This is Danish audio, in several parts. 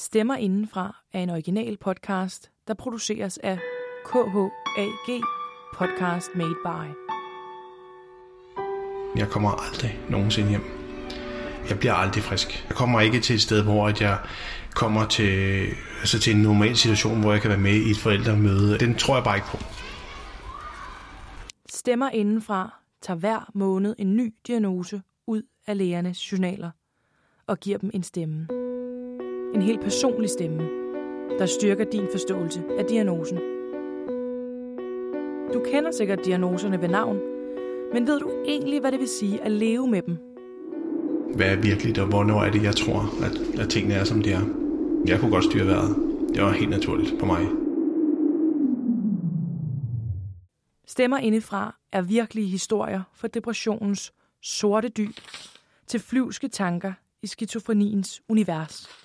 Stemmer Indenfra er en original podcast, der produceres af KHAG Podcast Made By. Jeg kommer aldrig nogensinde hjem. Jeg bliver aldrig frisk. Jeg kommer ikke til et sted, hvor jeg kommer til, altså til en normal situation, hvor jeg kan være med i et forældremøde. Den tror jeg bare ikke på. Stemmer Indenfra tager hver måned en ny diagnose ud af lægernes journaler og giver dem en stemme. En helt personlig stemme, der styrker din forståelse af diagnosen. Du kender sikkert diagnoserne ved navn, men ved du egentlig, hvad det vil sige at leve med dem? Hvad er virkeligt, og hvornår er det, jeg tror, at, at tingene er, som de er? Jeg kunne godt styre vejret. Det var helt naturligt for mig. Stemmer indefra er virkelige historier fra depressionens sorte dyb til flyvske tanker i skizofreniens univers.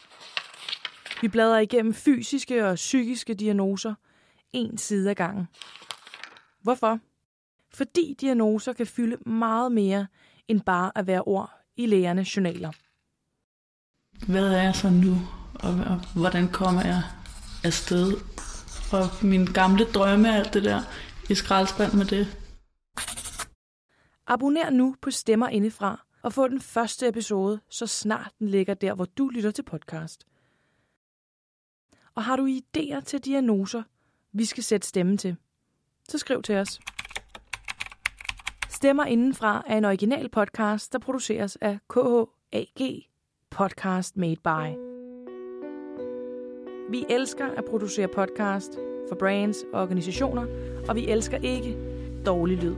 Vi bladrer igennem fysiske og psykiske diagnoser en side ad gangen. Hvorfor? Fordi diagnoser kan fylde meget mere end bare at være ord i lægernes journaler. Hvad er jeg så nu, og, og hvordan kommer jeg afsted? Og min gamle drømme alt det der i skraldespand med det. Abonner nu på Stemmer Indefra og få den første episode, så snart den ligger der, hvor du lytter til podcast. Og har du idéer til diagnoser, vi skal sætte stemme til, så skriv til os. Stemmer Indenfra er en original podcast, der produceres af KHAG Podcast Made By. Vi elsker at producere podcast for brands og organisationer, og vi elsker ikke dårlig lyd.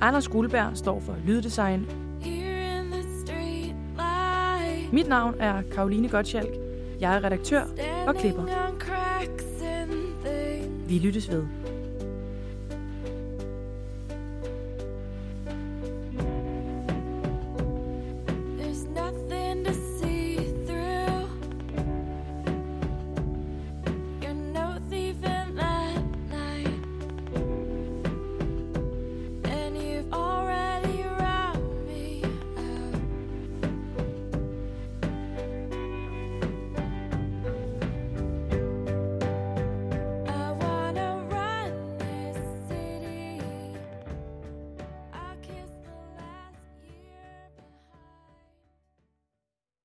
Anders Guldberg står for lyddesign. Mit navn er Karoline Gottschalk. Jeg er redaktør og klipper. Vi lyttes ved.